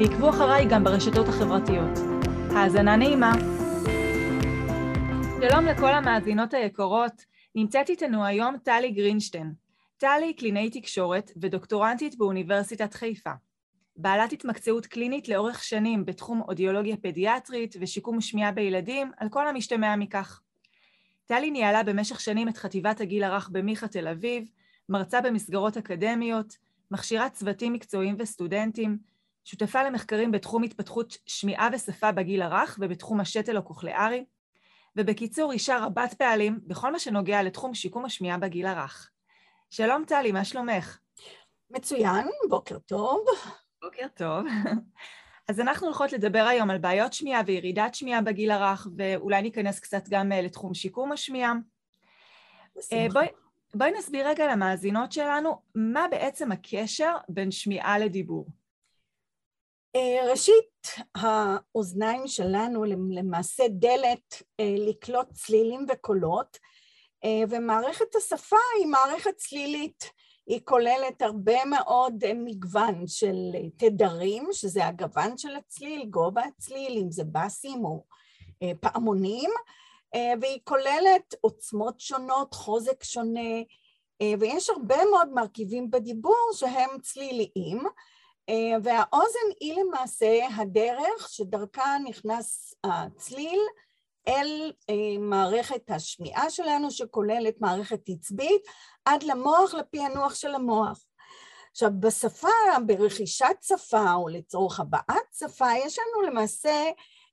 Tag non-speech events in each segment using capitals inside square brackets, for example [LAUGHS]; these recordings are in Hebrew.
ועקבו אחריי גם ברשתות החברתיות. האזנה נעימה. שלום לכל המאזינות היקרות, נמצאת איתנו היום טלי גרינשטיין. טלי היא קלינאית תקשורת ודוקטורנטית באוניברסיטת חיפה. בעלת התמקצעות קלינית לאורך שנים בתחום אודיולוגיה פדיאטרית ושיקום שמיעה בילדים, על כל המשתמע מכך. טלי ניהלה במשך שנים את חטיבת הגיל הרך במיכה תל אביב, מרצה במסגרות אקדמיות, מכשירה צוותים מקצועיים וסטודנטים, שותפה למחקרים בתחום התפתחות שמיעה ושפה בגיל הרך ובתחום השתל הקוכליארי, ובקיצור, אישה רבת פעלים בכל מה שנוגע לתחום שיקום השמיעה בגיל הרך. שלום טלי, מה שלומך? מצוין, בוקר טוב. בוקר טוב. [LAUGHS] אז אנחנו הולכות לדבר היום על בעיות שמיעה וירידת שמיעה בגיל הרך, ואולי ניכנס קצת גם אה, לתחום שיקום השמיעה. אה, בואי, בואי נסביר רגע למאזינות שלנו מה בעצם הקשר בין שמיעה לדיבור. אה, ראשית, האוזניים שלנו למעשה דלת אה, לקלוט צלילים וקולות, אה, ומערכת השפה היא מערכת צלילית. היא כוללת הרבה מאוד מגוון של תדרים, שזה הגוון של הצליל, גובה הצליל, אם זה בסים או פעמונים, והיא כוללת עוצמות שונות, חוזק שונה, ויש הרבה מאוד מרכיבים בדיבור שהם צליליים, והאוזן היא למעשה הדרך שדרכה נכנס הצליל אל אה, מערכת השמיעה שלנו שכוללת מערכת עצבית עד למוח, לפענוח של המוח. עכשיו בשפה, ברכישת שפה או לצורך הבעת שפה, יש לנו למעשה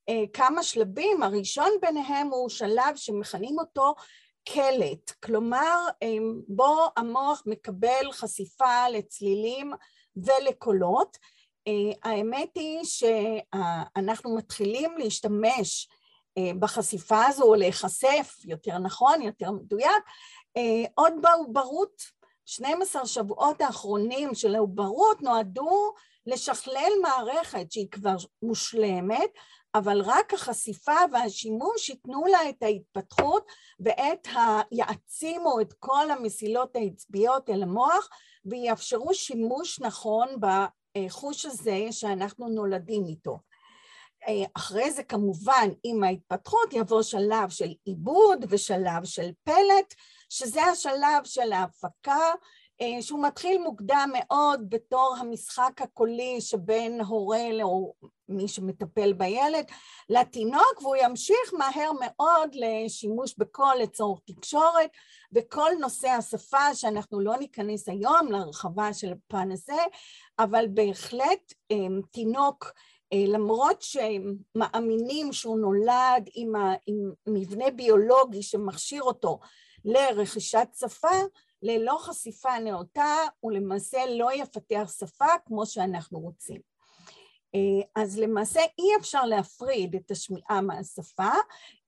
אה, כמה שלבים, הראשון ביניהם הוא שלב שמכנים אותו קלט, כלומר בו המוח מקבל חשיפה לצלילים ולקולות. אה, האמת היא שאנחנו מתחילים להשתמש אה, בחשיפה הזו, או להיחשף, יותר נכון, יותר מדויק, אה, עוד בעוברות. 12 שבועות האחרונים של העוברות נועדו לשכלל מערכת שהיא כבר מושלמת, אבל רק החשיפה והשימוש ייתנו לה את ההתפתחות ואת ה... יעצימו את כל המסילות העצביות אל המוח ויאפשרו שימוש נכון בחוש הזה שאנחנו נולדים איתו. אחרי זה כמובן עם ההתפתחות יבוא שלב של עיבוד ושלב של פלט, שזה השלב של ההפקה אה, שהוא מתחיל מוקדם מאוד בתור המשחק הקולי שבין הורה או מי שמטפל בילד לתינוק והוא ימשיך מהר מאוד לשימוש בקול לצורך תקשורת וכל נושא השפה שאנחנו לא ניכנס היום להרחבה של הפן הזה אבל בהחלט אה, תינוק אה, למרות שמאמינים שהוא נולד עם, מבנה ביולוגי שמכשיר אותו לרכישת שפה ללא חשיפה נאותה הוא למעשה לא יפתח שפה כמו שאנחנו רוצים. אה, אז למעשה אי אפשר להפריד את השמיעה מהשפה.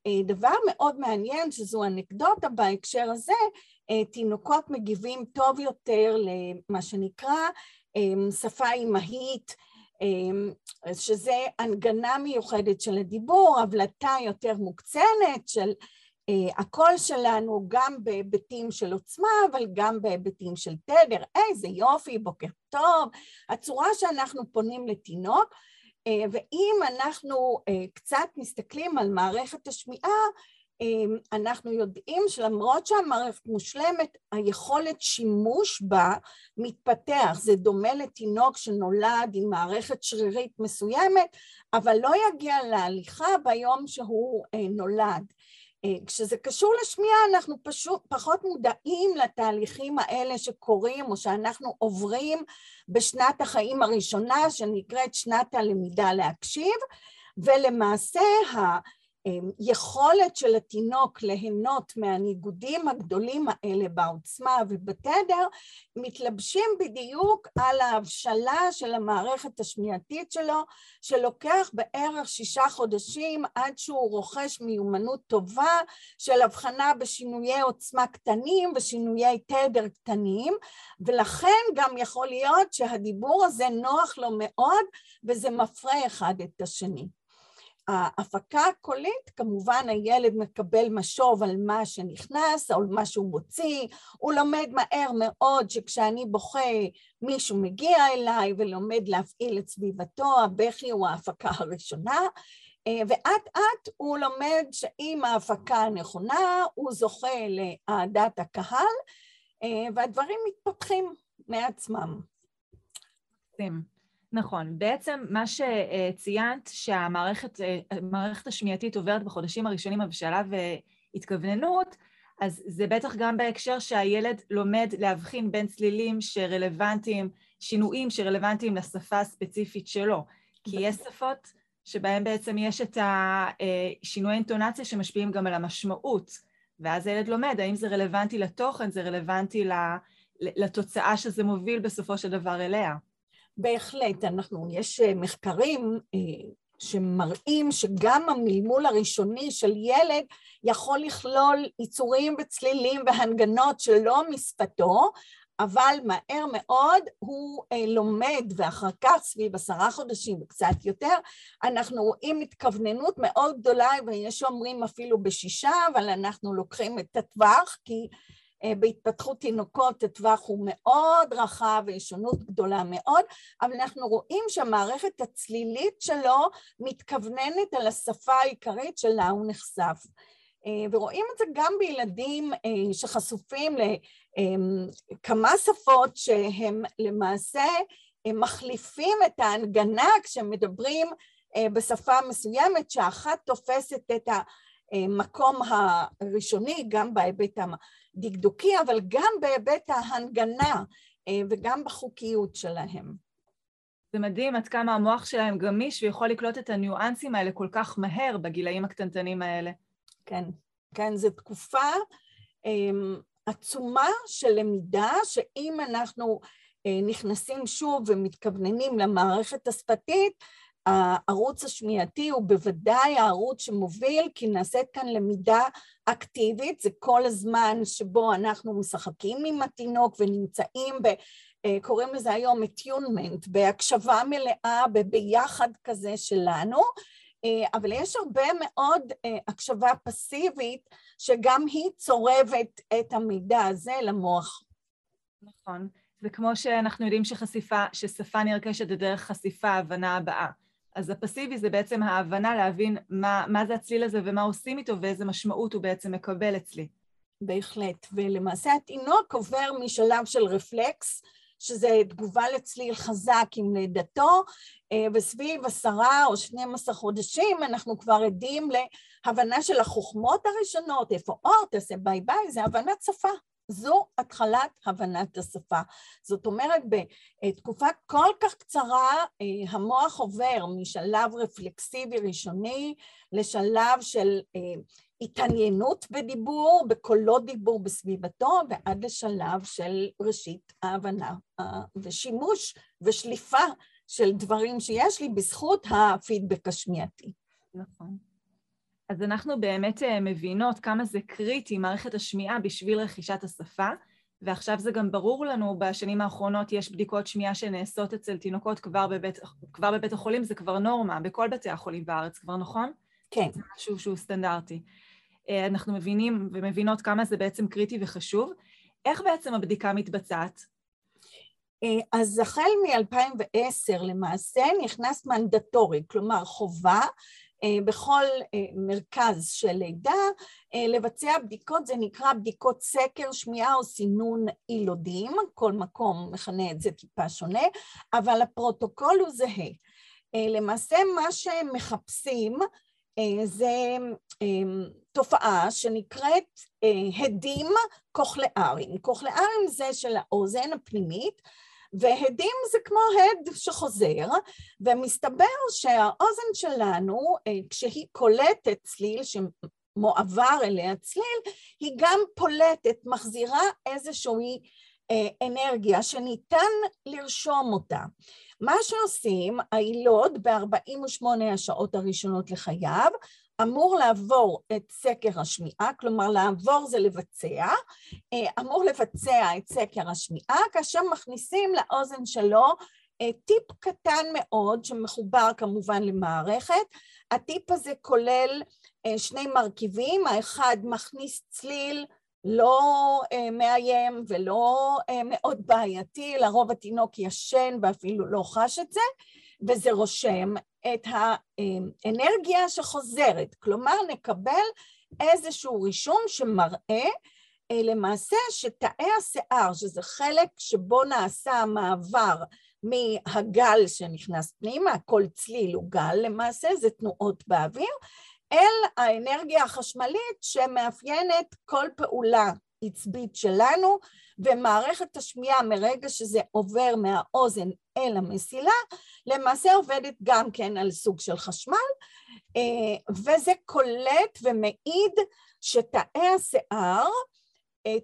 אה, דבר מאוד מעניין שזו אנקדוטה בהקשר הזה, אה, תינוקות מגיבים טוב יותר למה שנקרא שפה אימהית, שזה הנגנה מיוחדת של הדיבור, הבלטה יותר מוקצנת של הקול שלנו גם בהיבטים של עוצמה, אבל גם בהיבטים של תדר. איזה יופי, בוקר טוב. הצורה שאנחנו פונים לתינוק, אה, ואם אנחנו אה, קצת מסתכלים על מערכת השמיעה, אנחנו יודעים שלמרות שהמערכת מושלמת, היכולת שימוש בה מתפתח. זה דומה לתינוק שנולד עם מערכת שרירית מסוימת, אבל לא יגיע להליכה ביום שהוא נולד. אה, כשזה קשור לשמיעה אנחנו פשוט פחות מודעים לתהליכים האלה שקורים או שאנחנו עוברים בשנת החיים הראשונה שנקראת שנת הלמידה להקשיב ולמעשה היכולת של התינוק ליהנות מהניגודים הגדולים האלה בעוצמה ובתדר מתלבשים בדיוק על ההבשלה של המערכת השמיעתית שלו שלוקח בערך שישה חודשים עד שהוא רוכש מיומנות טובה של הבחנה בשינויי עוצמה קטנים ושינויי תדר קטנים ולכן גם יכול להיות שהדיבור הזה נוח לו מאוד וזה מפרה אחד את השני. ההפקה הקולית, כמובן הילד מקבל משוב על מה שנכנס, על מה שהוא מוציא, הוא לומד מהר מאוד שכשאני בוכה מישהו מגיע אליי ולומד להפעיל את סביבתו, הבכי הוא ההפקה הראשונה, ואט אט הוא לומד שאם ההפקה הנכונה הוא זוכה לאהדת הקהל, והדברים מתפתחים מעצמם. נכון, בעצם מה שציינת שהמערכת השמיעתית עוברת בחודשים הראשונים בשלב התכווננות, אז זה בטח גם בהקשר שהילד לומד להבחין בין צלילים שרלוונטיים, שינויים שרלוונטיים לשפה הספציפית שלו. כי יש שפות שבהן בעצם יש את השינוי אינטונציה שמשפיעים גם על המשמעות, ואז הילד לומד האם זה רלוונטי לתוכן, זה רלוונטי לתוצאה שזה מוביל בסופו של דבר אליה. בהחלט, אנחנו, יש אה, מחקרים אה, שמראים שגם המלמול הראשוני של ילד יכול לכלול יצורים וצלילים והנגנות שלא משפתו, אבל מהר מאוד הוא אה, לומד, ואחר כך סביב עשרה חודשים וקצת יותר, אנחנו רואים התכווננות מאוד גדולה, ויש אומרים אפילו בשישה, אבל אנחנו לוקחים את הטווח, כי בהתפתחות תינוקות הטווח הוא מאוד רחב ויש שונות גדולה מאוד, אבל אנחנו רואים שהמערכת הצלילית שלו מתכווננת על השפה העיקרית שלה הוא נחשף. אה, ורואים את זה גם בילדים אה, שחשופים לכמה שפות שהם למעשה מחליפים את ההנגנה כשמדברים בשפה מסוימת, שאחת תופסת את המקום הראשוני, גם בהיבט דקדוקי, אבל גם בהיבט ההנגנה אה, וגם בחוקיות שלהם. זה מדהים עד כמה המוח שלהם גמיש ויכול לקלוט את הניואנסים האלה כל כך מהר בגילאים הקטנטנים האלה. כן, כן, זו תקופה um, עצומה של למידה, שאם אנחנו נכנסים שוב ומתכווננים למערכת השפתית, הערוץ השמיעתי הוא בוודאי הערוץ שמוביל, כי נעשית כאן למידה אקטיבית, זה כל הזמן שבו אנחנו משחקים עם התינוק ונמצאים ב... אה, קוראים לזה היום אטיונמנט, בהקשבה מלאה, בביחד כזה שלנו, אה, אבל יש הרבה מאוד אה, הקשבה פסיבית שגם היא צורבת את המידע הזה למוח. נכון, זה כמו שאנחנו יודעים שחשיפה, ששפה נרכשת דרך חשיפה, הבנה הבאה. אז הפסיבי זה בעצם ההבנה להבין מה, מה זה הצליל הזה ומה עושים איתו ואיזה משמעות הוא בעצם מקבל אצלי. בהחלט, ולמעשה התינוק עובר משלב של רפלקס, שזה תגובה לצליל חזק עם לידתו, אה, וסביב עשרה או שנים עשר חודשים אנחנו כבר עדים להבנה של החוכמות הראשונות, איפה אור, תעשה ביי ביי, זה הבנת שפה. זו התחלת הבנת השפה. זאת אומרת, בתקופה כל כך קצרה אה, המוח עובר משלב רפלקסיבי ראשוני לשלב של אה, התעניינות בדיבור, בקולות דיבור בסביבתו, ועד לשלב של ראשית ההבנה אה, ושימוש ושליפה של דברים שיש לי בזכות הפידבק השמיעתי. נכון. אז אנחנו באמת אה, מבינות כמה זה קריטי, מערכת השמיעה, בשביל רכישת השפה, ועכשיו זה גם ברור לנו, בשנים האחרונות יש בדיקות שמיעה שנעשות אצל תינוקות כבר בבית, כבר בבית החולים, זה כבר נורמה, בכל בתי החולים בארץ כבר, נכון? כן. זה משהו שהוא סטנדרטי. אה, אנחנו מבינים ומבינות כמה זה בעצם קריטי וחשוב. איך בעצם הבדיקה מתבצעת? אה, אז החל מ-2010 למעשה נכנס מנדטורי, כלומר חובה בכל אה, מרכז של לידה אה, לבצע בדיקות, זה נקרא בדיקות סקר, שמיעה או סינון יילודים, כל מקום מכנה את זה טיפה שונה, אבל הפרוטוקול הוא זהה. למעשה מה שהם מחפשים זה תופעה שנקראת הדים קוכלאריים. קוכלאריים זה של האוזן הפנימית, והדים זה כמו הד שחוזר, ומסתבר שהאוזן שלנו, כשהיא קולטת צליל שמועבר אליה צליל, היא גם פולטת, מחזירה איזושהי אנרגיה שניתן לרשום אותה. מה שעושים היילוד ב-48 השעות הראשונות לחייו, אמור לעבור את סקר השמיעה, כלומר לעבור זה לבצע, אמור לבצע את סקר השמיעה כאשר מכניסים לאוזן שלו טיפ קטן מאוד שמחובר כמובן למערכת, הטיפ הזה כולל שני מרכיבים, האחד מכניס צליל לא מאיים ולא מאוד בעייתי, לרוב התינוק ישן ואפילו לא חש את זה, וזה רושם את האנרגיה שחוזרת, כלומר נקבל איזשהו רישום שמראה למעשה שתאי השיער, שזה חלק שבו נעשה המעבר מהגל שנכנס פנימה, כל צליל הוא גל למעשה, זה תנועות באוויר, אל האנרגיה החשמלית שמאפיינת כל פעולה עצבית שלנו, ומערכת השמיעה מרגע שזה עובר מהאוזן אל המסילה, למעשה עובדת גם כן על סוג של חשמל, וזה קולט ומעיד שתאי השיער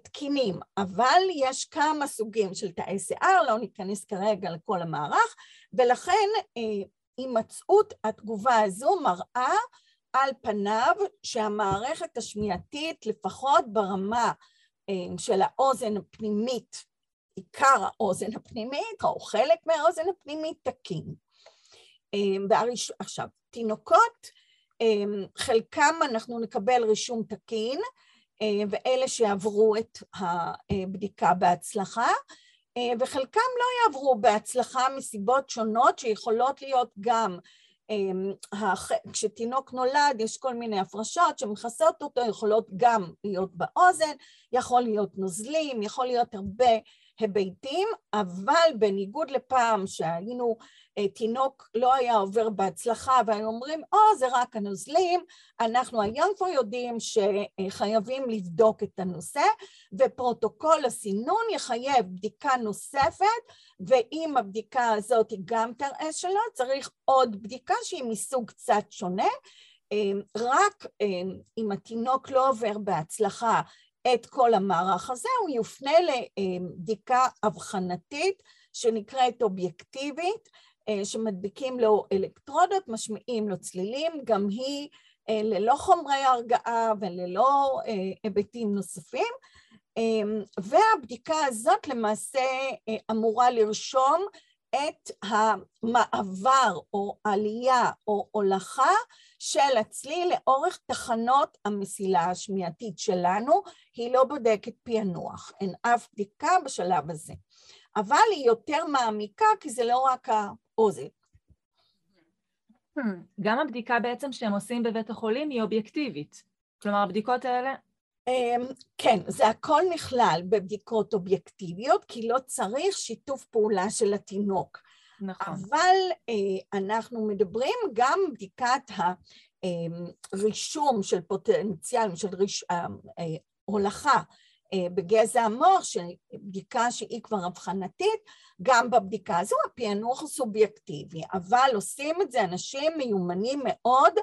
תקינים, אבל יש כמה סוגים של תאי שיער, לא ניכנס כרגע לכל המערך, ולכן הימצאות התגובה הזו מראה על פניו שהמערכת השמיעתית, לפחות ברמה של האוזן הפנימית, עיקר האוזן הפנימית, או חלק מהאוזן הפנימית, תקין. עכשיו, תינוקות, חלקם אנחנו נקבל רישום תקין, ואלה שיעברו את הבדיקה בהצלחה, וחלקם לא יעברו בהצלחה מסיבות שונות שיכולות להיות גם כשתינוק נולד יש כל מיני הפרשות שמכסות אותו, יכולות גם להיות באוזן, יכול להיות נוזלים, יכול להיות הרבה היבטים, אבל בניגוד לפעם שהיינו, תינוק לא היה עובר בהצלחה והיו אומרים, או, oh, זה רק הנוזלים, אנחנו היום כבר יודעים שחייבים לבדוק את הנושא, ופרוטוקול הסינון יחייב בדיקה נוספת, ואם הבדיקה הזאת היא גם תראה שלא, צריך עוד בדיקה שהיא מסוג קצת שונה, רק אם התינוק לא עובר בהצלחה את כל המערך הזה, הוא יופנה לבדיקה אבחנתית שנקראת אובייקטיבית, שמדביקים לו אלקטרודות, משמיעים לו צלילים, גם היא ללא חומרי הרגעה וללא היבטים נוספים, והבדיקה הזאת למעשה אמורה לרשום את המעבר או עלייה או הולכה של הצליל לאורך תחנות המסילה השמיעתית שלנו, היא לא בודקת פענוח, אין אף בדיקה בשלב הזה. אבל היא יותר מעמיקה כי זה לא רק האוזן. Hmm, גם הבדיקה בעצם שהם עושים בבית החולים היא אובייקטיבית. כלומר, הבדיקות האלה... אמ, כן, זה הכל נכלל בבדיקות אובייקטיביות, כי לא צריך שיתוף פעולה של התינוק. נכון. אבל אה, אנחנו מדברים גם בדיקת הרישום של פוטנציאל, של ריש, אה, אה, הולכה בגזע המוח, בדיקה שהיא כבר אבחנתית, גם בבדיקה הזו הפענוח הוא סובייקטיבי, אבל עושים את זה אנשים מיומנים מאוד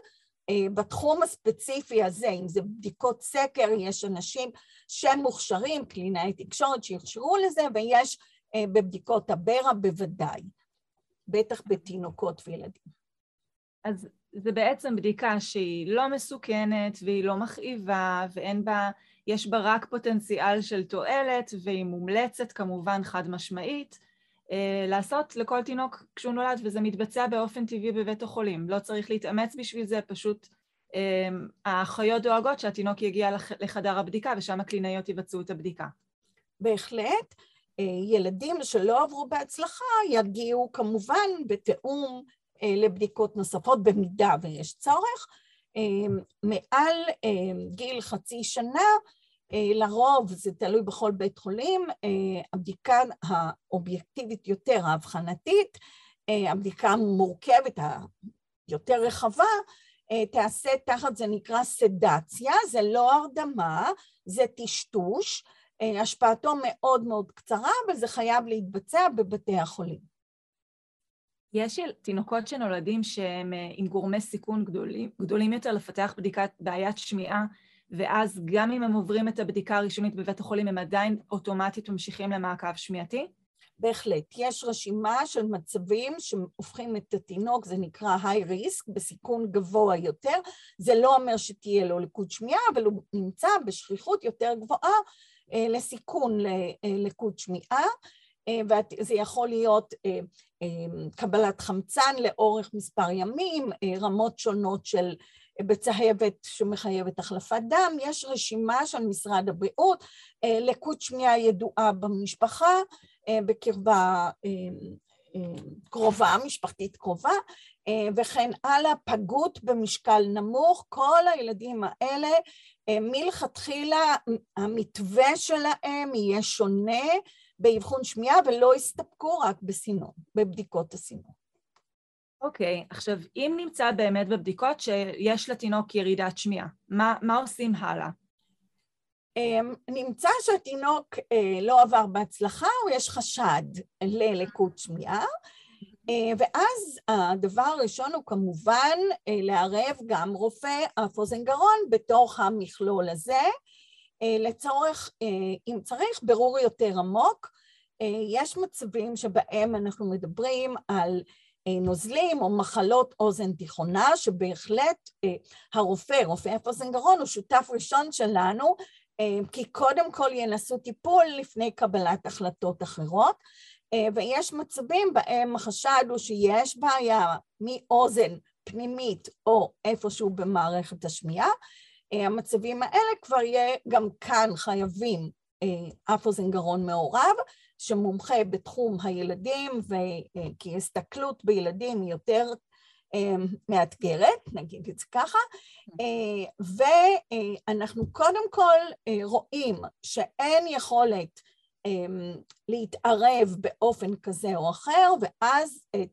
בתחום הספציפי הזה, אם זה בדיקות סקר, יש אנשים שמוכשרים, קלינאי תקשורת שיוכשרו לזה, ויש בבדיקות הברע בוודאי. בטח בתינוקות וילדים. אז זה בעצם בדיקה שהיא לא מסוכנת והיא לא מכאיבה ואין בה, יש בה רק פוטנציאל של תועלת והיא מומלצת כמובן חד משמעית אה, לעשות לכל תינוק כשהוא נולד וזה מתבצע באופן טבעי בבית החולים, לא צריך להתאמץ בשביל זה, פשוט אה, האחיות דואגות שהתינוק יגיע לחדר הבדיקה ושם הקלינאיות יבצעו את הבדיקה. בהחלט. ילדים שלא עברו בהצלחה יגיעו כמובן בתיאום אה, לבדיקות נוספות במידה ויש צורך. אה, מעל אה, גיל חצי שנה, לרוב, זה תלוי בכל בית חולים, הבדיקה האובייקטיבית יותר, האבחנתית, הבדיקה המורכבת, היותר רחבה, תעשה תחת, זה נקרא סדציה, זה לא הרדמה, זה טשטוש, השפעתו מאוד מאוד קצרה, אבל זה חייב להתבצע בבתי החולים. יש תינוקות שנולדים שהם עם גורמי סיכון גדולים, גדולים יותר לפתח בדיקת בעיית שמיעה, ואז גם אם הם עוברים את הבדיקה הראשונית בבית החולים, הם עדיין אוטומטית ממשיכים למעקב שמיעתי? בהחלט. יש רשימה של מצבים שהופכים את התינוק, זה נקרא high risk, בסיכון גבוה יותר. זה לא אומר שתהיה לו לקות שמיעה, אבל הוא נמצא בשכיחות יותר גבוהה אה, לסיכון ללקות שמיעה. אה, וזה יכול להיות אה, קבלת חמצן לאורך מספר ימים, רמות שונות של בצהבת שמחייבת החלפת דם, יש רשימה של משרד הבריאות, לקות שמיעה ידועה במשפחה, אה, בקרבה אה, אה, קרובה, משפחתית קרובה, וכן הלאה, פגות במשקל נמוך, כל הילדים האלה מלכתחילה המתווה שלהם יהיה שונה באבחון שמיעה ולא יסתפקו רק בסינון, בבדיקות הסינון. אוקיי, okay, עכשיו אם נמצא באמת בבדיקות שיש לתינוק ירידת שמיעה, מה, מה עושים הלאה? אמ, נמצא שהתינוק אה, לא עבר בהצלחה או יש חשד ללקות שמיעה אה, ואז הדבר הראשון הוא כמובן אה, לערב גם רופא אף אוזן גרון בתוך המכלול הזה לצורך, אם צריך, ברור יותר עמוק. יש מצבים שבהם אנחנו מדברים על נוזלים או מחלות אוזן תיכונה, שבהחלט הרופא, רופא אוזן גרון, הוא שותף ראשון שלנו אה, כי קודם כל ינסו טיפול לפני קבלת החלטות אחרות, אה, ויש מצבים בהם החשד הוא שיש בעיה מאוזן פנימית או איפשהו במערכת השמיעה, אה, המצבים האלה כבר יהיה גם כאן חייבים אף אוזן גרון מעורב, שמומחה בתחום הילדים, וכי הסתכלות בילדים היא יותר אמ, מאתגרת, נגיד את זה ככה, אה, ואנחנו קודם כל אה, רואים שאין יכולת אמ, להתערב באופן כזה או אחר, ואז אה,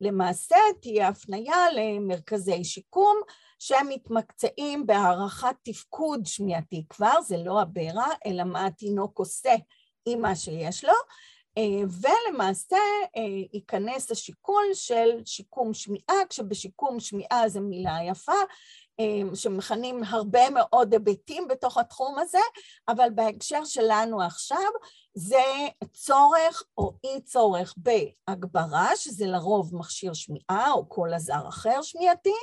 למעשה תהיה הפנייה למרכזי שיקום שמתמקצעים בהערכת תפקוד שמיעתי כבר, זה לא הבערה, אלא מה התינוק עושה עם מה שיש לו, אה, ולמעשה אה, ייכנס השיקול של שיקום שמיעה, כשבשיקום שמיעה זו מילה יפה, אה, שמכנים הרבה מאוד היבטים בתוך התחום הזה, אבל בהקשר שלנו עכשיו זה צורך או אי צורך בהגברה, שזה לרוב מכשיר שמיעה או כל עזר אחר שמיעתי,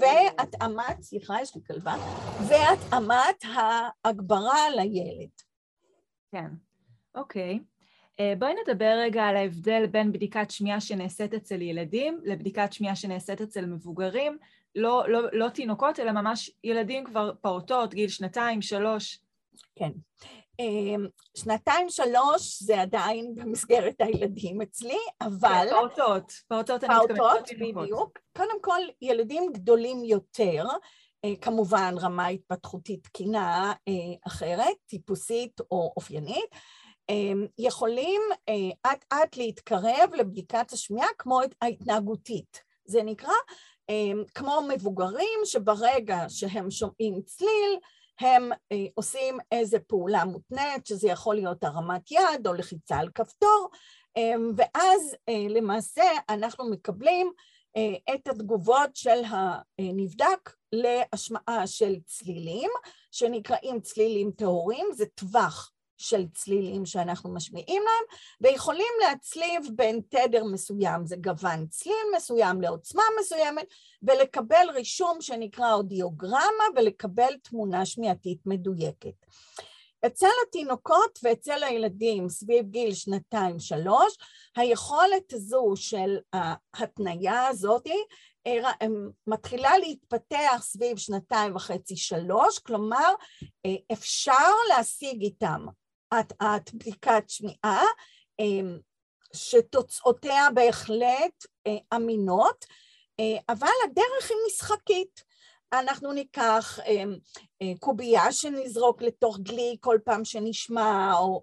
והתאמת, סליחה, יש לי כלבה, והתאמת ההגברה לילד. כן, אוקיי. Okay. אה, בואי נדבר רגע על ההבדל בין בדיקת שמיעה שנעשית אצל ילדים לבדיקת שמיעה שנעשית אצל מבוגרים, לא, לא, לא תינוקות, אלא ממש ילדים כבר פעוטות, גיל שנתיים, שלוש. כן. אה, שנתיים, שלוש זה עדיין במסגרת הילדים אצלי, אבל... כן, פעוטות, פעוטות אני מתכוונת. פעוטות, בדיוק. קודם כל, ילדים גדולים יותר, כמובן רמה התפתחותית תקינה אחרת, טיפוסית או אופיינית, אמ, יכולים אה, אט אט להתקרב לבדיקת השמיעה כמו ההתנהגותית. זה נקרא כמו מבוגרים שברגע שהם שומעים צליל, הם אה, עושים איזה פעולה מותנית, שזה יכול להיות הרמת יד או לחיצה על כפתור, ואז אה, למעשה אנחנו מקבלים את התגובות של הנבדק להשמעה של צלילים, שנקראים צלילים טהורים, זה טווח של צלילים שאנחנו משמיעים להם, ויכולים להצליב בין תדר מסוים, זה גוון צליל מסוים לעוצמה מסוימת, ולקבל רישום שנקרא אודיוגרמה, ולקבל תמונה שמיעתית מדויקת. אצל התינוקות ואצל הילדים סביב גיל שנתיים-שלוש, היכולת הזו של ההתניה הזאתי אה, מתחילה להתפתח סביב שנתיים וחצי שלוש, כלומר אה, אפשר להשיג איתם אט-אט בדיקת שמיעה, שתוצאותיה בהחלט אה, אמינות, אה, אבל הדרך היא משחקית. אנחנו ניקח אמ, אה, קובייה שנזרוק לתוך דלי כל פעם שנשמע, או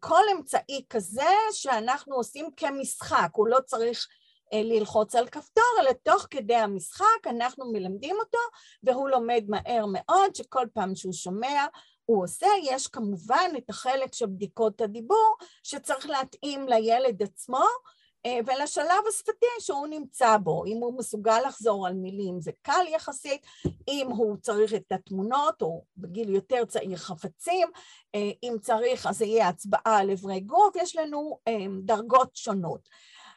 כל אמצעי כזה שאנחנו עושים כמשחק, הוא לא צריך ללחוץ על כפתור, אלא תוך כדי המשחק אנחנו מלמדים אותו, והוא לומד מהר מאוד, שכל פעם שהוא שומע הוא עושה, יש כמובן את החלק של בדיקות הדיבור שצריך להתאים לילד עצמו אה, ולשלב השפתי שהוא נמצא בו, אם הוא מסוגל לחזור על מילים זה קל יחסית, אם הוא צריך את התמונות או בגיל יותר צעיר חפצים, אה, אם צריך אז זה יהיה הצבעה על אברי גוף, יש לנו אה, דרגות שונות.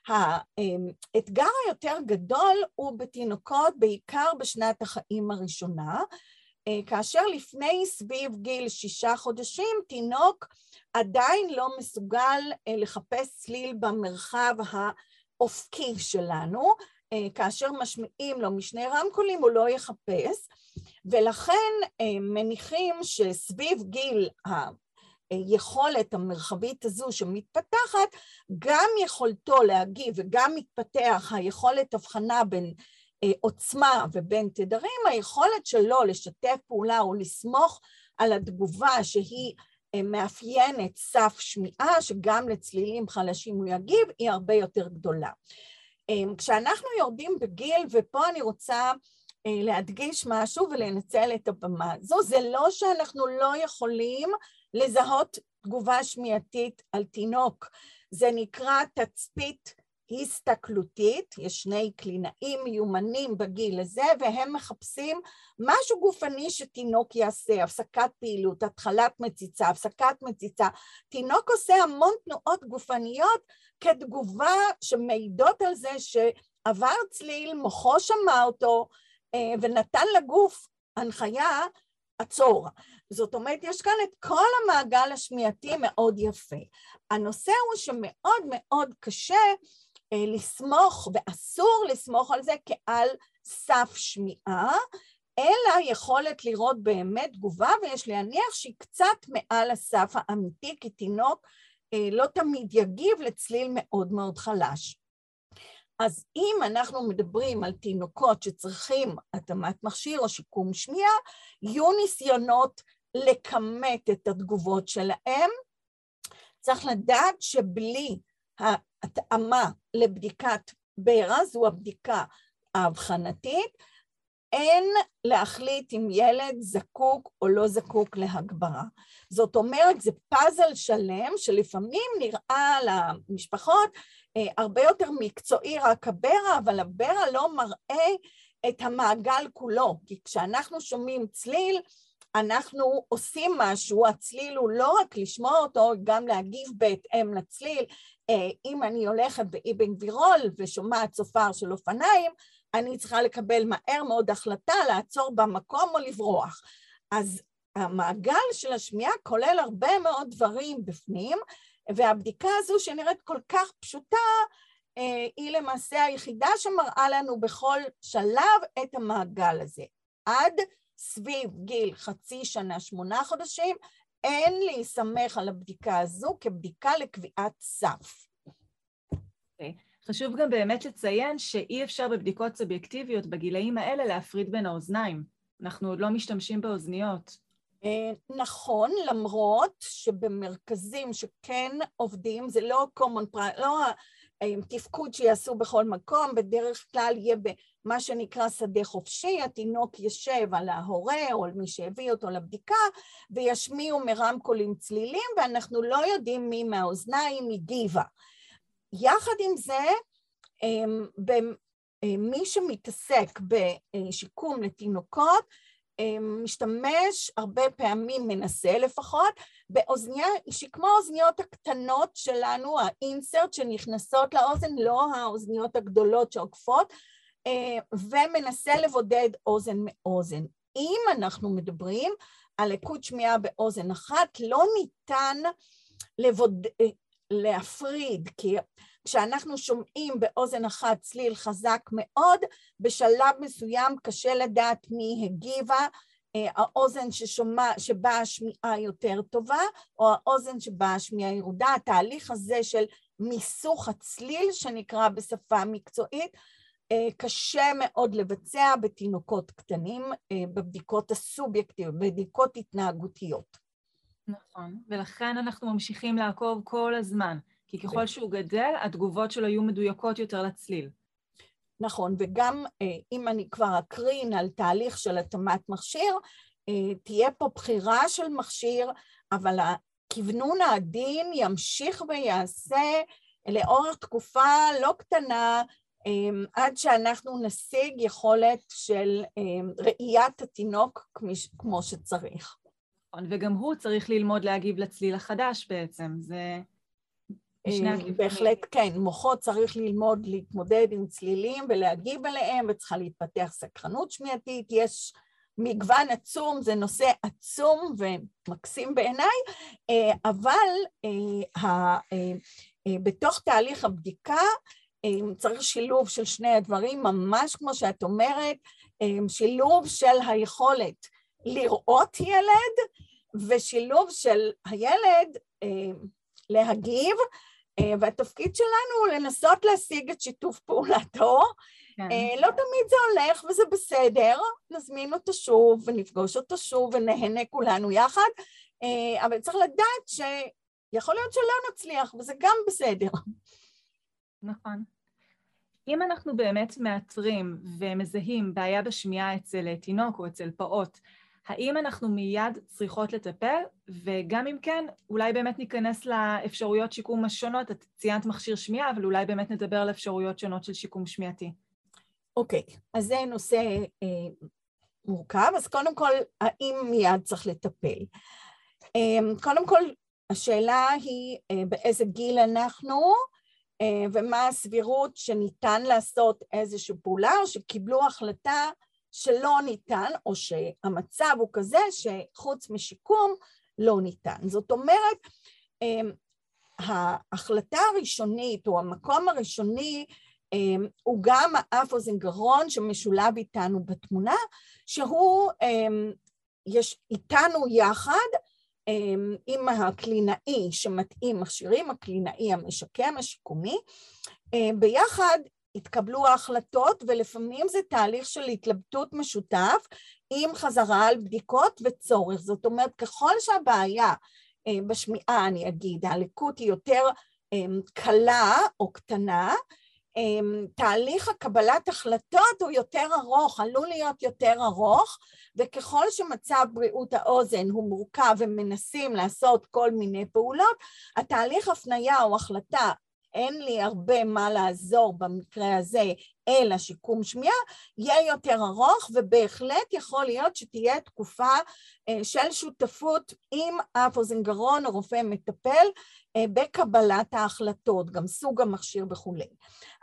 האתגר היותר גדול הוא בתינוקות, בעיקר בשנת החיים הראשונה, כאשר לפני סביב גיל שישה חודשים תינוק עדיין לא מסוגל אה, לחפש צליל במרחב האופקי שלנו, אה, כאשר משמיעים לו משני רמקולים הוא לא יחפש, ולכן אה, מניחים שסביב גיל היכולת המרחבית הזו שמתפתחת, גם יכולתו להגיב וגם מתפתח היכולת הבחנה בין עוצמה ובין תדרים, היכולת שלו לשתף פעולה או לסמוך על התגובה שהיא מאפיינת סף שמיעה, שגם לצלילים חלשים הוא יגיב, היא הרבה יותר גדולה. אמ, כשאנחנו יורדים בגיל, ופה אני רוצה אה, להדגיש משהו ולנצל את הבמה הזו, זה לא שאנחנו לא יכולים לזהות תגובה שמיעתית על תינוק, זה נקרא תצפית הסתכלותית, יש שני קלינאים מיומנים בגיל הזה והם מחפשים משהו גופני שתינוק יעשה, הפסקת פעילות, התחלת מציצה, הפסקת מציצה. תינוק עושה המון תנועות גופניות כתגובה שמעידות על זה שעבר צליל, מוחו שמע אותו אה, ונתן לגוף הנחיה עצור. זאת אומרת, יש כאן את כל המעגל השמיעתי מאוד יפה. הנושא הוא שמאוד מאוד קשה לסמוך, ואסור לסמוך על זה כעל סף שמיעה, אלא יכולת לראות באמת תגובה, ויש להניח שהיא קצת מעל הסף האמיתי, כי תינוק אה, לא תמיד יגיב לצליל מאוד מאוד חלש. אז אם אנחנו מדברים על תינוקות שצריכים התאמת מכשיר או שיקום שמיעה, יהיו ניסיונות לכמת את התגובות שלהם. צריך לדעת שבלי התאמה לבדיקת ברע, זו הבדיקה האבחנתית, אין להחליט אם ילד זקוק או לא זקוק להגברה. זאת אומרת, זה פאזל שלם שלפעמים נראה למשפחות אה, הרבה יותר מקצועי רק הברע, אבל הברע לא מראה את המעגל כולו, כי כשאנחנו שומעים צליל, אנחנו עושים משהו, הצליל הוא לא רק לשמוע אותו, גם להגיב בהתאם לצליל, אה, אם אני הולכת באבן גבירול ושומעת צופר של אופניים, אני צריכה לקבל מהר מאוד החלטה לעצור במקום או לברוח. אז המעגל של השמיעה כולל הרבה מאוד דברים בפנים, והבדיקה הזו שנראית כל כך פשוטה, אה, היא למעשה היחידה שמראה לנו בכל שלב את המעגל הזה. עד סביב גיל חצי שנה, שמונה חודשים, אין להסתמך על הבדיקה הזו כבדיקה לקביעת סף. Okay. אוקיי. חשוב גם באמת לציין שאי אפשר בבדיקות סובייקטיביות בגילאים האלה להפריד בין האוזניים. אנחנו עוד לא משתמשים באוזניות. אה, נכון, למרות שבמרכזים שכן עובדים, זה לא common practice, לא תפקוד שיעשו בכל מקום, בדרך כלל יהיה במה שנקרא שדה חופשי, התינוק יושב על ההורה או על מי שהביא אותו לבדיקה וישמיעו מרמקולים צלילים ואנחנו לא יודעים מי מהאוזניים הגיבה. יחד עם זה, אמ, מי שמתעסק בשיקום לתינוקות משתמש הרבה פעמים, מנסה לפחות, באוזניה שהיא כמו האוזניות הקטנות שלנו, האינסרט שנכנסות לאוזן, לא האוזניות הגדולות שעוקפות, אה, ומנסה לבודד אוזן מאוזן. אם אנחנו מדברים על לקות שמיעה באוזן אחת, לא ניתן לבוד... אה, להפריד, כי כשאנחנו שומעים באוזן אחת צליל חזק מאוד, בשלב מסוים קשה לדעת מי הגיבה, אה, האוזן ששומע, שבה השמיעה יותר טובה, או האוזן שבה השמיעה ירודה, התהליך הזה של מיסוך הצליל, שנקרא בשפה המקצועית, אה, קשה מאוד לבצע בתינוקות קטנים, אה, בבדיקות הסובייקטיביות, בבדיקות התנהגותיות. נכון, ולכן אנחנו ממשיכים לעקוב כל הזמן. כי ככל שהוא גדל, התגובות שלו יהיו מדויקות יותר לצליל. נכון, וגם אה, אם אני כבר אקרין על תהליך של התאמת מכשיר, תהיה פה בחירה של מכשיר, אבל הכוונון העדין ימשיך ויעשה לאורך תקופה לא קטנה עד שאנחנו נשיג יכולת של ראיית התינוק כמו שצריך. נכון, וגם הוא צריך ללמוד להגיב לצליל החדש בעצם, זה. בהחלט כן, מוחו צריך ללמוד להתמודד עם צלילים ולהגיב אליהם, וצריכה להתפתח סקרנות שמיעתית, יש מגוון עצום, זה נושא עצום ומקסים בעיניי, אה, אבל אה, אה, בתוך תהליך הבדיקה צריך שילוב של שני הדברים, ממש כמו שאת אומרת, שילוב של היכולת לראות ילד ושילוב של הילד להגיב, והתפקיד שלנו הוא לנסות להשיג את שיתוף פעולתו. כן. לא תמיד זה הולך וזה בסדר, נזמין אותו שוב ונפגוש אותו שוב ונהנה כולנו יחד, אבל צריך לדעת שיכול להיות שלא נצליח וזה גם בסדר. נכון. אם אנחנו באמת מאתרים ומזהים בעיה בשמיעה אצל תינוק או אצל פעוט, האם אנחנו מיד צריכות לטפל? וגם אם כן, אולי באמת ניכנס לאפשרויות שיקום השונות. את ציינת מכשיר שמיעה, אבל אולי באמת נדבר על אפשרויות שונות של שיקום שמיעתי. אוקיי, okay, אז זה נושא אה, מורכב. אז קודם כל, האם מיד צריך לטפל? אה, קודם כל, השאלה היא אה, באיזה גיל אנחנו, אה, ומה הסבירות שניתן לעשות איזושהי פעולה, או שקיבלו החלטה שלא ניתן, או שהמצב הוא כזה שחוץ משיקום לא ניתן. זאת אומרת, אה, ההחלטה הראשונית, או המקום הראשוני, אה, הוא גם האף אוזן גרון שמשולב איתנו בתמונה, שהוא יש איתנו יחד אמ, עם הקלינאי שמתאים מכשירים, הקלינאי המשקם, השיקומי, אמ, ביחד התקבלו ההחלטות ולפעמים זה תהליך של התלבטות משותף עם חזרה על בדיקות וצורך. זאת אומרת, ככל שהבעיה אמ, בשמיעה, אני אגיד, הלקות היא יותר קלה או קטנה, אמ, תהליך הקבלת החלטות הוא יותר ארוך, עלול להיות יותר ארוך, וככל שמצב בריאות האוזן הוא מורכב ומנסים לעשות כל מיני פעולות, התהליך הפנייה או החלטה אין לי הרבה מה לעזור במקרה הזה, אלא שיקום שמיעה, יהיה יותר ארוך, ובהחלט יכול להיות שתהיה תקופה אה, של שותפות עם אף אוזן גרון או רופא מטפל אה, בקבלת ההחלטות, גם סוג המכשיר וכולי.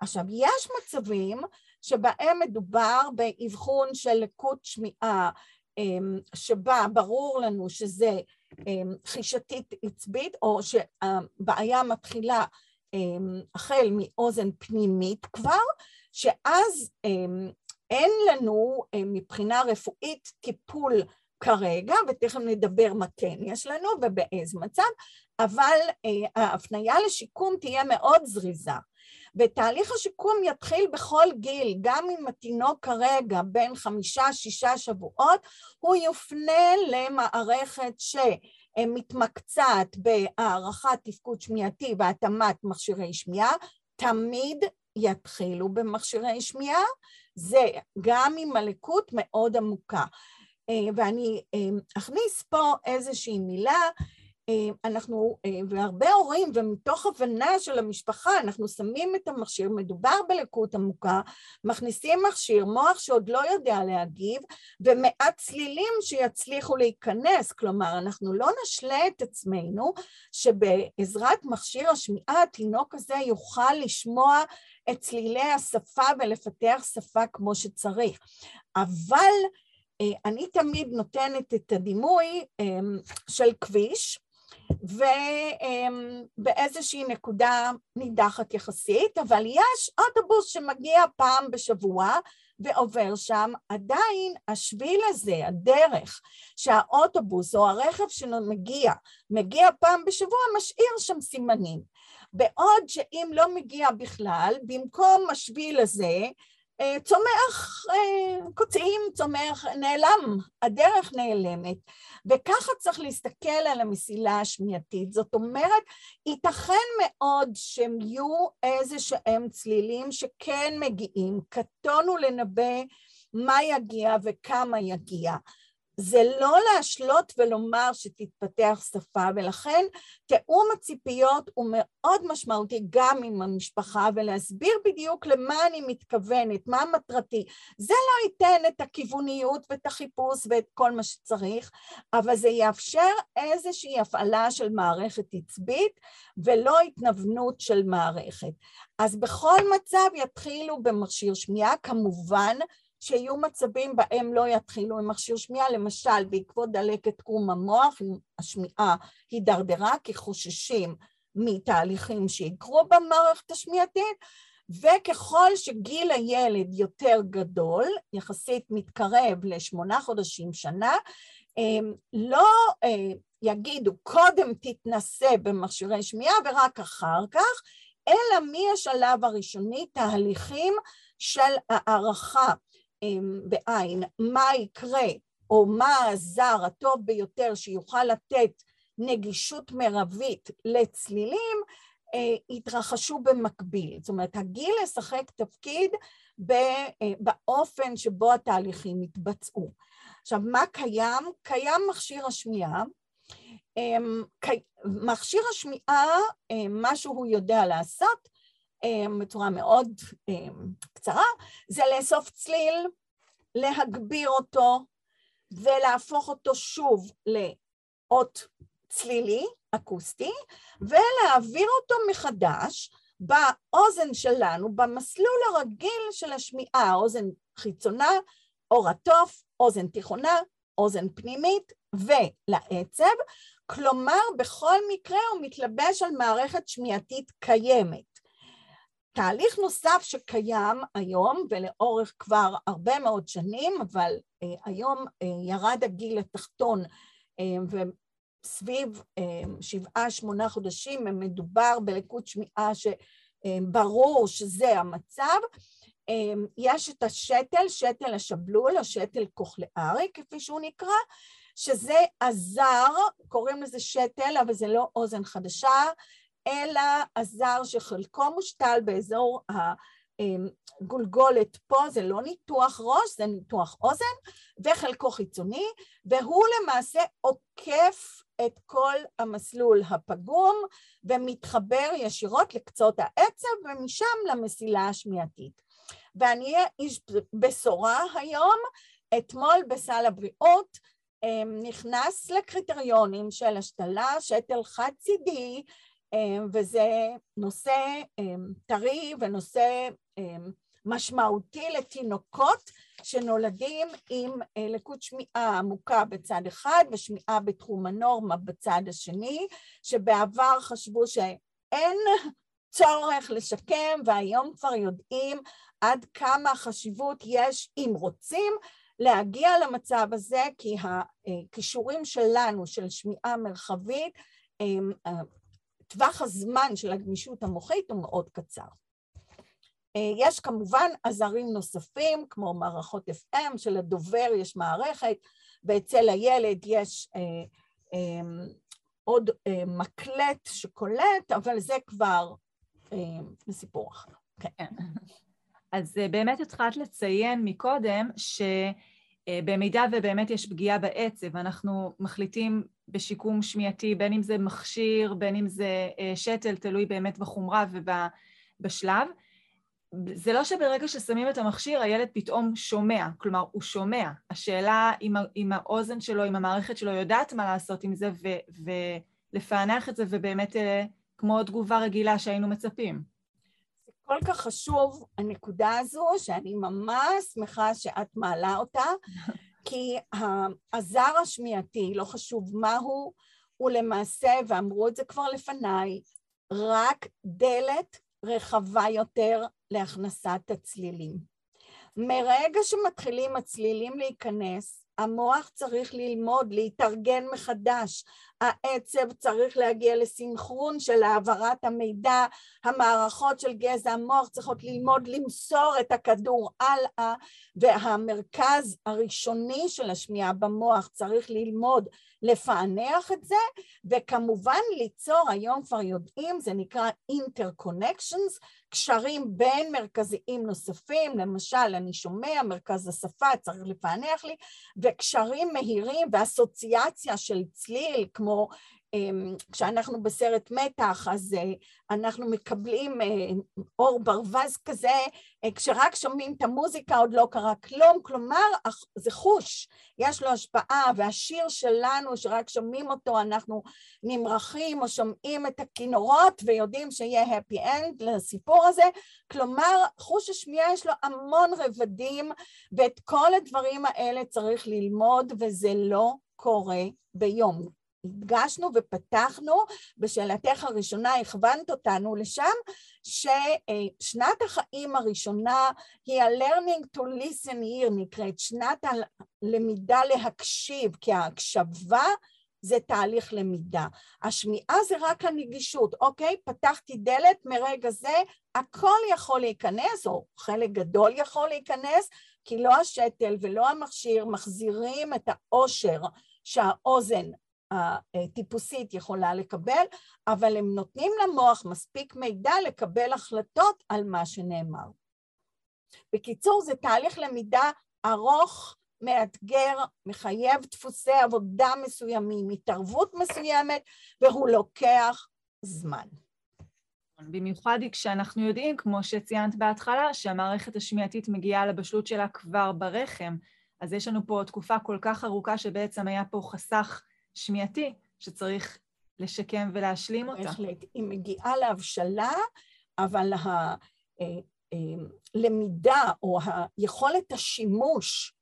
עכשיו, יש מצבים שבהם מדובר באבחון של לקות שמיעה, אה, שבה ברור לנו שזה חישתית עצבית, או שהבעיה מתחילה אמ, החל מאוזן פנימית כבר, שאז אמ, אין לנו אמ, מבחינה רפואית טיפול כרגע, ותכף נדבר מה כן יש לנו ובאיזה מצב, אבל אה, ההפניה לשיקום תהיה מאוד זריזה. ותהליך השיקום יתחיל בכל גיל, גם אם התינוק כרגע בין חמישה-שישה שבועות, הוא יופנה למערכת ש... מתמקצעת בהערכת תפקוד שמיעתי והתאמת מכשירי שמיעה, תמיד יתחילו במכשירי שמיעה, זה גם עם מלקות מאוד עמוקה. אה, ואני אה, אכניס פה איזושהי מילה אנחנו, אה, והרבה הורים, ומתוך הבנה של המשפחה, אנחנו שמים את המכשיר, מדובר בלקות עמוקה, מכניסים מכשיר, מוח שעוד לא יודע להגיב, ומעט צלילים שיצליחו להיכנס. כלומר, אנחנו לא נשלה את עצמנו שבעזרת מכשיר השמיעה, התינוק הזה יוכל לשמוע את צלילי השפה ולפתח שפה כמו שצריך. אבל אה, אני תמיד נותנת את הדימוי של כביש, ובאיזושהי נקודה נידחת יחסית, אבל יש אוטובוס שמגיע פעם בשבוע ועובר שם, עדיין השביל הזה, הדרך שהאוטובוס או הרכב שלו מגיע, פעם בשבוע, משאיר שם סימנים. בעוד שאם לא מגיע בכלל, במקום השביל הזה, צומח, אה, קוצים, צומח, נעלם, הדרך נעלמת. וככה צריך להסתכל על המסילה השמיעתית. זאת אומרת, ייתכן מאוד שהם יהיו איזה שהם צלילים שכן מגיעים, קטונו לנבא מה יגיע וכמה יגיע. זה לא להשלות ולומר שתתפתח שפה, ולכן תיאום הציפיות הוא מאוד משמעותי גם עם המשפחה, ולהסביר בדיוק למה אני מתכוונת, מה מטרתי. זה לא ייתן את הכיווניות ואת החיפוש ואת כל מה שצריך, אבל זה יאפשר איזושהי הפעלה של מערכת עצבית, ולא התנוונות של מערכת. אז בכל מצב יתחילו במכשיר שמיעה, כמובן שיהיו מצבים בהם לא יתחילו עם מכשיר שמיעה, למשל בעקבות דלקת קרום המוח, השמיעה הידרדרה כי חוששים מתהליכים שיקרו במערכת השמיעתית, וככל שגיל הילד יותר גדול, יחסית מתקרב לשמונה חודשים, שנה, לא אה, יגידו קודם תתנסה במכשירי שמיעה ורק אחר כך, אלא מהשלב הראשוני תהליכים של הערכה. אמ, בעין, מה יקרה או מה הזר הטוב ביותר שיוכל לתת נגישות מרבית לצלילים, אה, התרחשו במקביל. זאת אומרת, הגיל לשחק תפקיד אה, באופן שבו התהליכים התבצעו. עכשיו, מה קיים? קיים מכשיר השמיעה. אמ, מכשיר השמיעה, אה, מה שהוא יודע לעשות, בצורה מאוד אמ, קצרה, זה לאסוף צליל, להגביר אותו ולהפוך אותו שוב לאות צלילי, אקוסטי, ולהעביר אותו מחדש באוזן שלנו, במסלול הרגיל של השמיעה, אוזן חיצונה, אור התוף, אוזן תיכונה, אוזן פנימית ולעצב, כלומר בכל מקרה הוא מתלבש על מערכת שמיעתית קיימת. תהליך נוסף שקיים היום ולאורך כבר הרבה מאוד שנים, אבל אה, היום אה, ירד הגיל התחתון אה, וסביב שבעה שמונה חודשים מדובר בלקות שמיעה שברור שזה המצב. יש את השתל, שתל השבלול, השתל קוכלארי כפי שהוא נקרא, שזה הזר, קוראים לזה שתל אבל זה לא אוזן חדשה, אלא הזר שחלקו מושתל באזור הגולגולת פה, זה לא ניתוח ראש, זה ניתוח אוזן, וחלקו חיצוני, והוא למעשה עוקף את כל המסלול הפגום ומתחבר ישירות לקצות העצב ומשם למסילה השמיעתית. ואני אהיה איש בשורה היום, אתמול בסל הבריאות נכנס לקריטריונים של השתלה שתל חד צידי אמ, וזה נושא אמ, טרי ונושא אמ, משמעותי לתינוקות שנולדים עם אה, לקות שמיעה עמוקה בצד אחד ושמיעה בתחום הנורמה בצד השני, שבעבר חשבו שאין צורך לשקם והיום כבר יודעים עד כמה חשיבות יש, אם רוצים, להגיע למצב הזה, כי הכישורים שלנו של שמיעה מרחבית טווח הזמן של הגמישות המוחית הוא מאוד קצר. אה, יש כמובן עזרים נוספים, כמו מערכות FM, שלדובר יש מערכת, ואצל הילד יש אה, אה, עוד אה, מקלט שקולט, אבל זה כבר אה, סיפור אחר. כן. אז אה, באמת התחלת לציין מקודם ש... אה, במידה ובאמת יש פגיעה בעצב, אנחנו מחליטים בשיקום שמיעתי, בין אם זה מכשיר, בין אם זה אה, שתל, תלוי באמת בחומרה ובשלב. זה לא שברגע ששמים את המכשיר הילד פתאום שומע, כלומר הוא שומע. השאלה אם, אם האוזן שלו, אם המערכת שלו יודעת מה לעשות עם זה ו, ולפענח את זה ובאמת אה, כמו תגובה רגילה שהיינו מצפים. כל כך חשוב הנקודה הזו, שאני ממש שמחה שאת מעלה אותה, [LAUGHS] כי הזר השמיעתי, לא חשוב מהו, הוא למעשה, ואמרו את זה כבר לפניי, רק דלת רחבה יותר להכנסת הצלילים. מרגע שמתחילים הצלילים להיכנס, המוח צריך ללמוד, להתארגן מחדש, העצב צריך להגיע לסינכרון של העברת המידע, המערכות של גזע המוח צריכות ללמוד למסור את הכדור הלאה, והמרכז הראשוני של השמיעה במוח צריך ללמוד לפענח את זה, וכמובן ליצור, היום כבר יודעים, זה נקרא interconnections, קשרים בין מרכזיים נוספים, למשל אני שומע מרכז השפה צריך לפענח לי, וקשרים מהירים ואסוציאציה של צליל כמו כשאנחנו בסרט מתח אז אה, אנחנו מקבלים אה, אור ברווז כזה, אה, כשרק שומעים את המוזיקה עוד לא קרה כלום, כלומר זה חוש, יש לו השפעה והשיר שלנו שרק שומעים אותו אנחנו נמרחים או שומעים את הכינורות ויודעים שיהיה happy end לסיפור הזה, כלומר חוש השמיעה יש לו המון רבדים ואת כל הדברים האלה צריך ללמוד וזה לא קורה ביום. הדגשנו ופתחנו, בשאלתך הראשונה הכוונת אותנו לשם, ששנת החיים הראשונה היא ה-learning to listen here נקראת, שנת הלמידה להקשיב, כי ההקשבה זה תהליך למידה. השמיעה זה רק הנגישות, אוקיי? פתחתי דלת, מרגע זה הכל יכול להיכנס, או חלק גדול יכול להיכנס, כי לא השתל ולא המכשיר מחזירים את העושר שהאוזן הטיפוסית יכולה לקבל, אבל הם נותנים למוח מספיק מידע לקבל החלטות על מה שנאמר. בקיצור, זה תהליך למידה ארוך, מאתגר, מחייב דפוסי עבודה מסוימים, התערבות מסוימת, והוא לוקח זמן. במיוחד כשאנחנו יודעים, כמו שציינת בהתחלה, שהמערכת השמיעתית מגיעה לבשלות שלה כבר ברחם, אז יש לנו פה תקופה כל כך ארוכה שבעצם היה פה חסך שמיעתי שצריך לשקם ולהשלים אותה. בהחלט. היא מגיעה להבשלה, אבל הלמידה אה, או היכולת השימוש,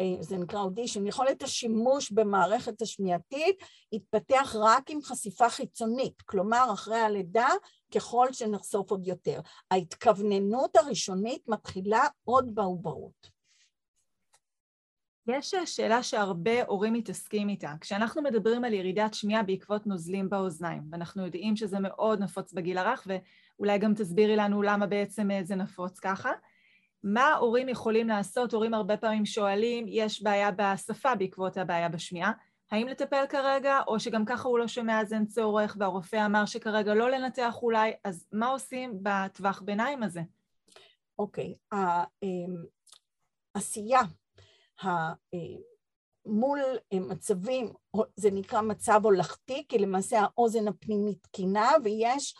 אה, זה נקרא אודישן, יכולת השימוש במערכת השמיעתית יתפתח רק עם חשיפה חיצונית, כלומר אחרי הלידה ככל שנחשוף עוד יותר. ההתכווננות הראשונית מתחילה עוד בעוברות. יש שאלה שהרבה הורים מתעסקים איתה. כשאנחנו מדברים על ירידת שמיעה בעקבות נוזלים באוזניים, ואנחנו יודעים שזה מאוד נפוץ בגיל הרך, ואולי גם תסבירי לנו למה בעצם זה נפוץ ככה, מה הורים יכולים לעשות? הורים הרבה פעמים שואלים, יש בעיה בשפה בעקבות הבעיה בשמיעה, האם לטפל כרגע, או שגם ככה הוא לא שומע אז אין צורך, והרופא אמר שכרגע לא לנתח אולי, אז מה עושים בטווח ביניים הזה? אוקיי, okay. העשייה מול מצבים, זה נקרא מצב הולכתי, כי למעשה האוזן הפנימית תקינה ויש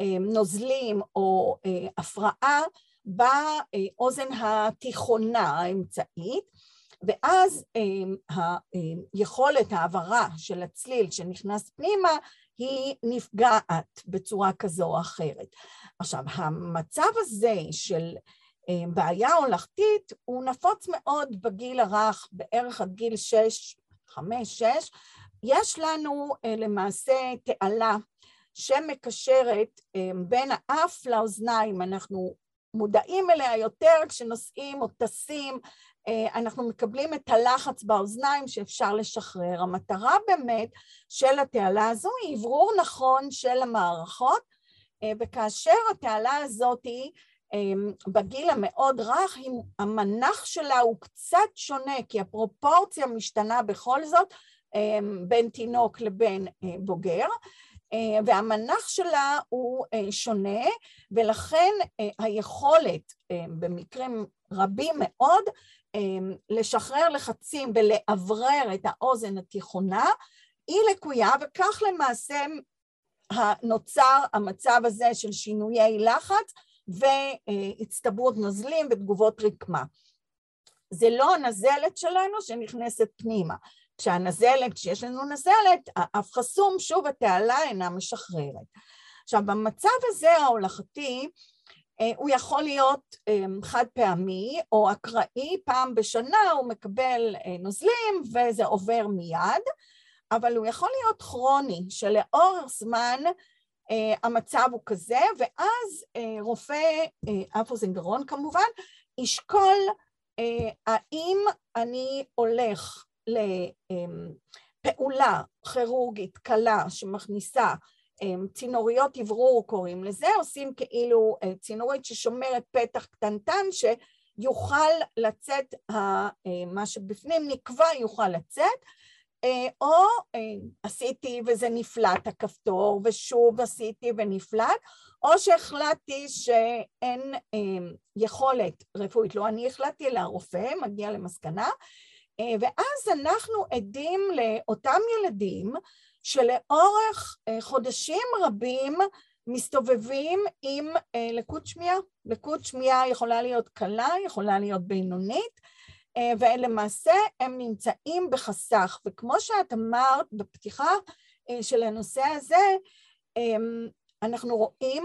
אה, נוזלים או אה, הפרעה באוזן התיכונה האמצעית, ואז אה, היכולת העברה של הצליל שנכנס פנימה היא נפגעת בצורה כזו או אחרת. עכשיו, המצב הזה של אה, בעיה הולכתית הוא נפוץ מאוד בגיל הרך, בערך עד גיל שש, חמש, שש. יש לנו אה, למעשה תעלה שמקשרת אה, בין האף לאוזניים, אנחנו מודעים אליה יותר כשנוסעים או טסים, אנחנו מקבלים את הלחץ באוזניים שאפשר לשחרר. המטרה באמת של התעלה הזו היא אוורור נכון של המערכות, וכאשר התעלה הזאת היא בגיל המאוד רך, המנח שלה הוא קצת שונה, כי הפרופורציה משתנה בכל זאת אמ, בין תינוק לבין אה, בוגר, אה, והמנח שלה הוא אה, שונה, ולכן היכולת במקרים רבים מאוד לשחרר לחצים ולאוורר את האוזן התיכונה היא לקויה, וכך למעשה נוצר המצב הזה של שינויי לחץ והצטברות נוזלים ותגובות רקמה. זה לא הנזלת שלנו שנכנסת פנימה. כשהנזלת, כשיש לנו נזלת, האף חסום, שוב התעלה אינה משחררת. עכשיו, במצב הזה ההולכתי, אה, הוא יכול להיות אה, חד פעמי או אקראי, פעם בשנה הוא מקבל אה, נוזלים וזה עובר מיד, אבל הוא יכול להיות כרוני, שלאורך זמן המצב הוא כזה, ואז אה, רופא אף אוזן גרון כמובן, ישקול אה, האם אני הולך לפעולה כירורגית קלה שמכניסה צינוריות אוורור קוראים לזה, עושים כאילו צינורית ששומרת פתח קטנטן שיוכל לצאת, מה שבפנים נקבע יוכל לצאת, או עשיתי וזה נפלט הכפתור, ושוב עשיתי ונפלט, או שהחלטתי שאין יכולת רפואית, לא אני החלטתי, אלא הרופא מגיע למסקנה, ואז אנחנו עדים לאותם ילדים שלאורך חודשים רבים מסתובבים עם לקות שמיעה. לקות שמיעה יכולה להיות קלה, יכולה להיות בינונית, ולמעשה הם נמצאים בחסך. וכמו שאת אמרת בפתיחה של הנושא הזה, אנחנו רואים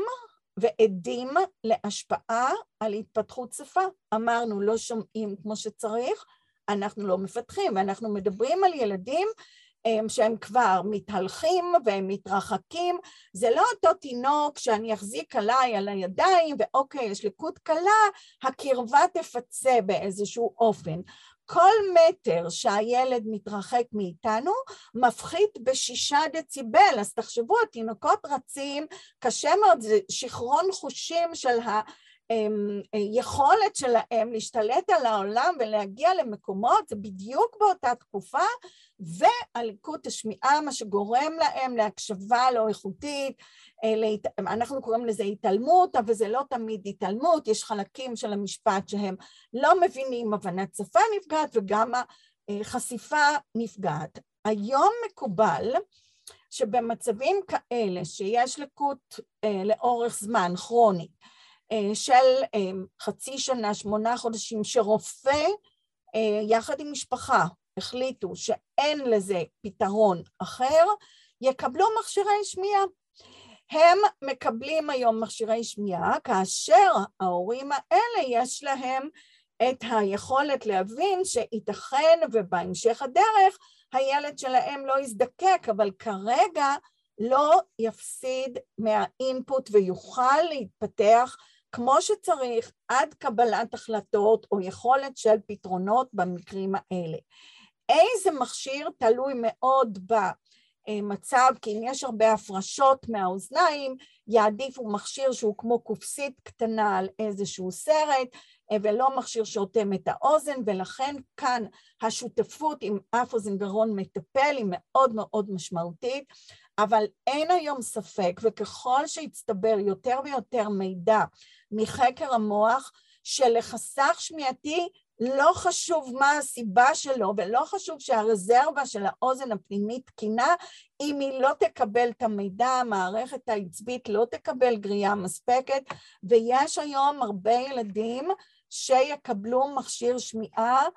ועדים להשפעה על התפתחות שפה. אמרנו, לא שומעים כמו שצריך, אנחנו לא מפתחים, ואנחנו מדברים על ילדים שהם כבר מתהלכים והם מתרחקים, זה לא אותו תינוק שאני אחזיק עליי על הידיים ואוקיי, יש לקות קלה, הקרבה תפצה באיזשהו אופן. כל מטר שהילד מתרחק מאיתנו מפחית בשישה דציבל, אז תחשבו, התינוקות רצים, קשה מאוד, זה שיכרון חושים של ה... יכולת שלהם להשתלט על העולם ולהגיע למקומות, בדיוק באותה תקופה, והליקוט השמיעה, מה שגורם להם להקשבה לא איכותית, אנחנו קוראים לזה התעלמות, אבל זה לא תמיד התעלמות, יש חלקים של המשפט שהם לא מבינים, הבנת שפה נפגעת וגם החשיפה נפגעת. היום מקובל שבמצבים כאלה שיש לקות לאורך זמן, כרונית, של חצי שנה, שמונה חודשים, שרופא יחד עם משפחה החליטו שאין לזה פתרון אחר, יקבלו מכשירי שמיעה. הם מקבלים היום מכשירי שמיעה כאשר ההורים האלה יש להם את היכולת להבין שייתכן ובהמשך הדרך הילד שלהם לא יזדקק, אבל כרגע לא יפסיד מהאינפוט ויוכל להתפתח כמו שצריך עד קבלת החלטות או יכולת של פתרונות במקרים האלה. איזה מכשיר תלוי מאוד במצב, כי אם יש הרבה הפרשות מהאוזניים, יעדיפו מכשיר שהוא כמו קופסית קטנה על איזשהו סרט, ולא מכשיר שאוטם את האוזן, ולכן כאן השותפות עם אף אוזן גרון מטפל היא מאוד מאוד משמעותית, אבל אין היום ספק, וככל שהצטבר יותר ויותר מידע מחקר המוח, שלחסך שמיעתי לא חשוב מה הסיבה שלו, ולא חשוב שהרזרבה של האוזן הפנימית תקינה, אם היא לא תקבל את המידע, המערכת העצבית לא תקבל גריעה מספקת, ויש היום הרבה ילדים שיקבלו מכשיר שמיעה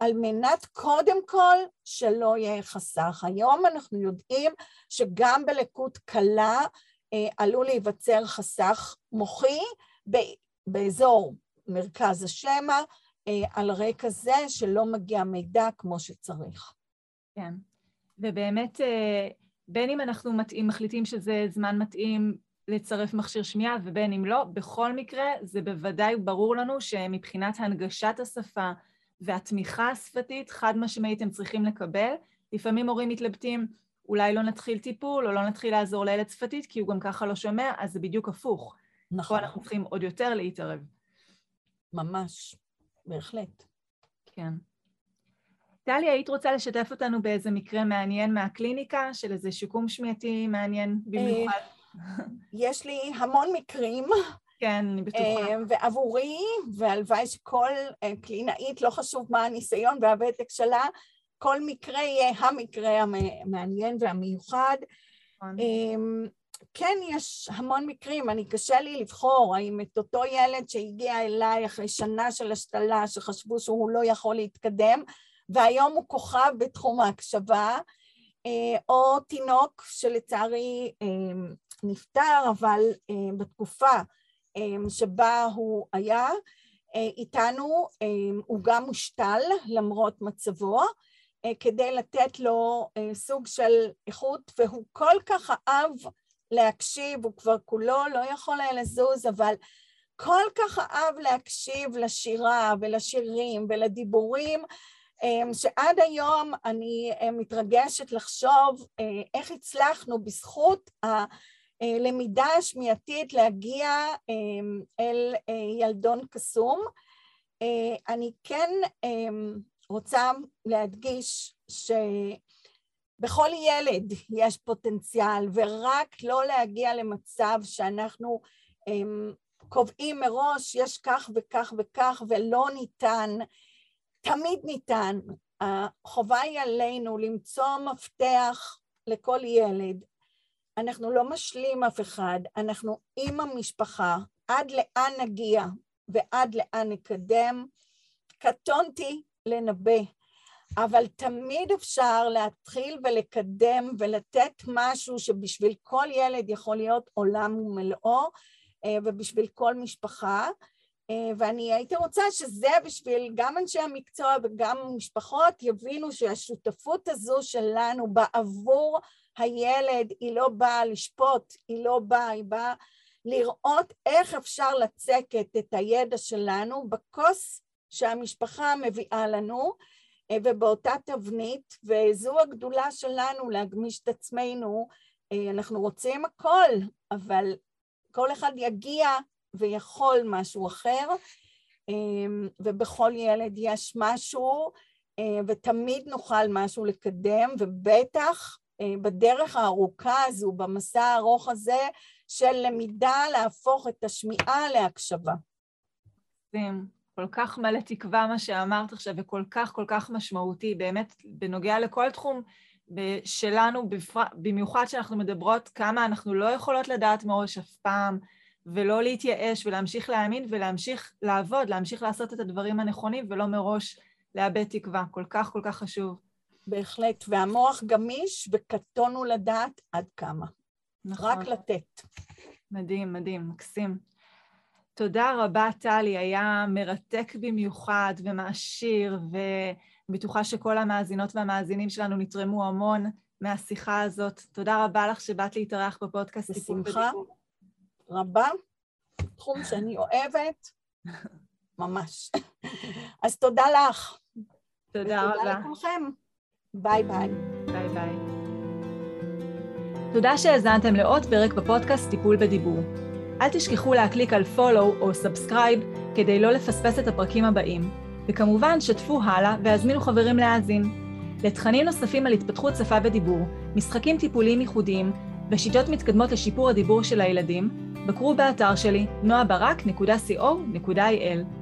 על מנת קודם כל שלא יהיה חסך. היום אנחנו יודעים שגם בלקות קלה עלול להיווצר חסך מוחי באזור מרכז השמע, על רקע זה שלא מגיע מידע כמו שצריך. כן, ובאמת, בין אם אנחנו מתאים, מחליטים שזה זמן מתאים לצרף מכשיר שמיעה ובין אם לא, בכל מקרה זה בוודאי ברור לנו שמבחינת הנגשת השפה והתמיכה השפתית, חד משמעית הם צריכים לקבל. לפעמים הורים מתלבטים, אולי לא נתחיל טיפול או לא נתחיל לעזור לילד שפתית כי הוא גם ככה לא שומע, אז זה בדיוק הפוך. נכון. פה אנחנו צריכים עוד יותר להתערב. ממש. בהחלט. כן. טלי, היית רוצה לשתף אותנו באיזה מקרה מעניין מהקליניקה, של איזה שיקום שמיעתי מעניין במיוחד? יש לי המון מקרים. כן, אני בטוחה. ועבורי, והלוואי שכל קלינאית, לא חשוב מה הניסיון והוותק שלה, כל מקרה יהיה המקרה המעניין והמיוחד. נכון. כן, יש המון מקרים, אני קשה לי לבחור האם את אותו ילד שהגיע אליי אחרי שנה של השתלה, שחשבו שהוא לא יכול להתקדם, והיום הוא כוכב בתחום ההקשבה, אה, או תינוק שלצערי אה, נפטר, אבל אה, בתקופה שבה הוא היה איתנו, הוא גם מושתל למרות מצבו, כדי לתת לו סוג של איכות, והוא כל כך אהב להקשיב, הוא כבר כולו לא יכול היה לזוז, אבל כל כך אהב להקשיב לשירה ולשירים ולדיבורים, אמ, שעד היום אני אה, מתרגשת לחשוב אה, איך הצלחנו בזכות הלמידה השמיעתית להגיע אמ, אל אה, ילדון קסום. אני כן אמ, רוצה להדגיש ש... בכל ילד יש פוטנציאל, ורק לא להגיע למצב שאנחנו um, קובעים מראש, יש כך וכך וכך, ולא ניתן, תמיד ניתן. החובה היא עלינו למצוא מפתח לכל ילד. אנחנו לא משלים אף אחד, אנחנו עם המשפחה, עד לאן נגיע ועד לאן נקדם. קטונתי לנבא, אבל תמיד אפשר להתחיל ולקדם ולתת משהו שבשביל כל ילד יכול להיות עולם ומלואו, אה, ובשביל כל משפחה. אה, ואני הייתי רוצה שזה בשביל גם אנשי המקצוע וגם משפחות יבינו שהשותפות הזו שלנו בעבור הילד היא לא באה לשפוט, היא לא באה, היא באה לראות איך אפשר לצקת את הידע שלנו בכוס שהמשפחה מביאה לנו אה, ובאותה תבנית, וזו הגדולה שלנו להגמיש את עצמנו. אנחנו רוצים הכל, אבל כל אחד יגיע ויכול משהו אחר, אמ, ובכל ילד יש משהו, אה, ותמיד נוכל משהו לקדם, ובטח אה, בדרך הארוכה הזו, במסע הארוך הזה של למידה להפוך את השמיעה להקשבה. כל כך מלא תקווה מה שאמרת עכשיו, וכל כך כל כך משמעותי, באמת, בנוגע לכל תחום שלנו, במיוחד שאנחנו מדברות כמה אנחנו לא יכולות לדעת מראש אף פעם, ולא להתייאש ולהמשיך להאמין ולהמשיך לעבוד, להמשיך לעשות את הדברים הנכונים ולא מראש לאבד תקווה. כל כך כל כך חשוב. בהחלט, והמוח גמיש וקטון הוא לדעת עד כמה. נכון. רק לתת. מדהים, מדהים, מקסים. תודה רבה, טלי, היה מרתק במיוחד ומעשיר, ובטוחה שכל המאזינות והמאזינים שלנו נתרמו המון מהשיחה הזאת. תודה רבה לך שבאת להתארח בפודקאסט בדיבור. רבה, תחום שאני אוהבת, ממש. [LAUGHS] אז תודה לך. תודה רבה. ותודה לכולכם. ביי ביי. ביי ביי. תודה שהאזנתם לעוד פרק בפודקאסט טיפול בדיבור. אל תשכחו להקליק על follow או subscribe כדי לא לפספס את הפרקים הבאים, וכמובן שתפו הלאה והזמינו חברים להאזין. לתכנים נוספים על התפתחות שפה ודיבור, משחקים טיפוליים ייחודיים ושיטות מתקדמות לשיפור הדיבור של הילדים, בקרו באתר שלי noabarak.co.il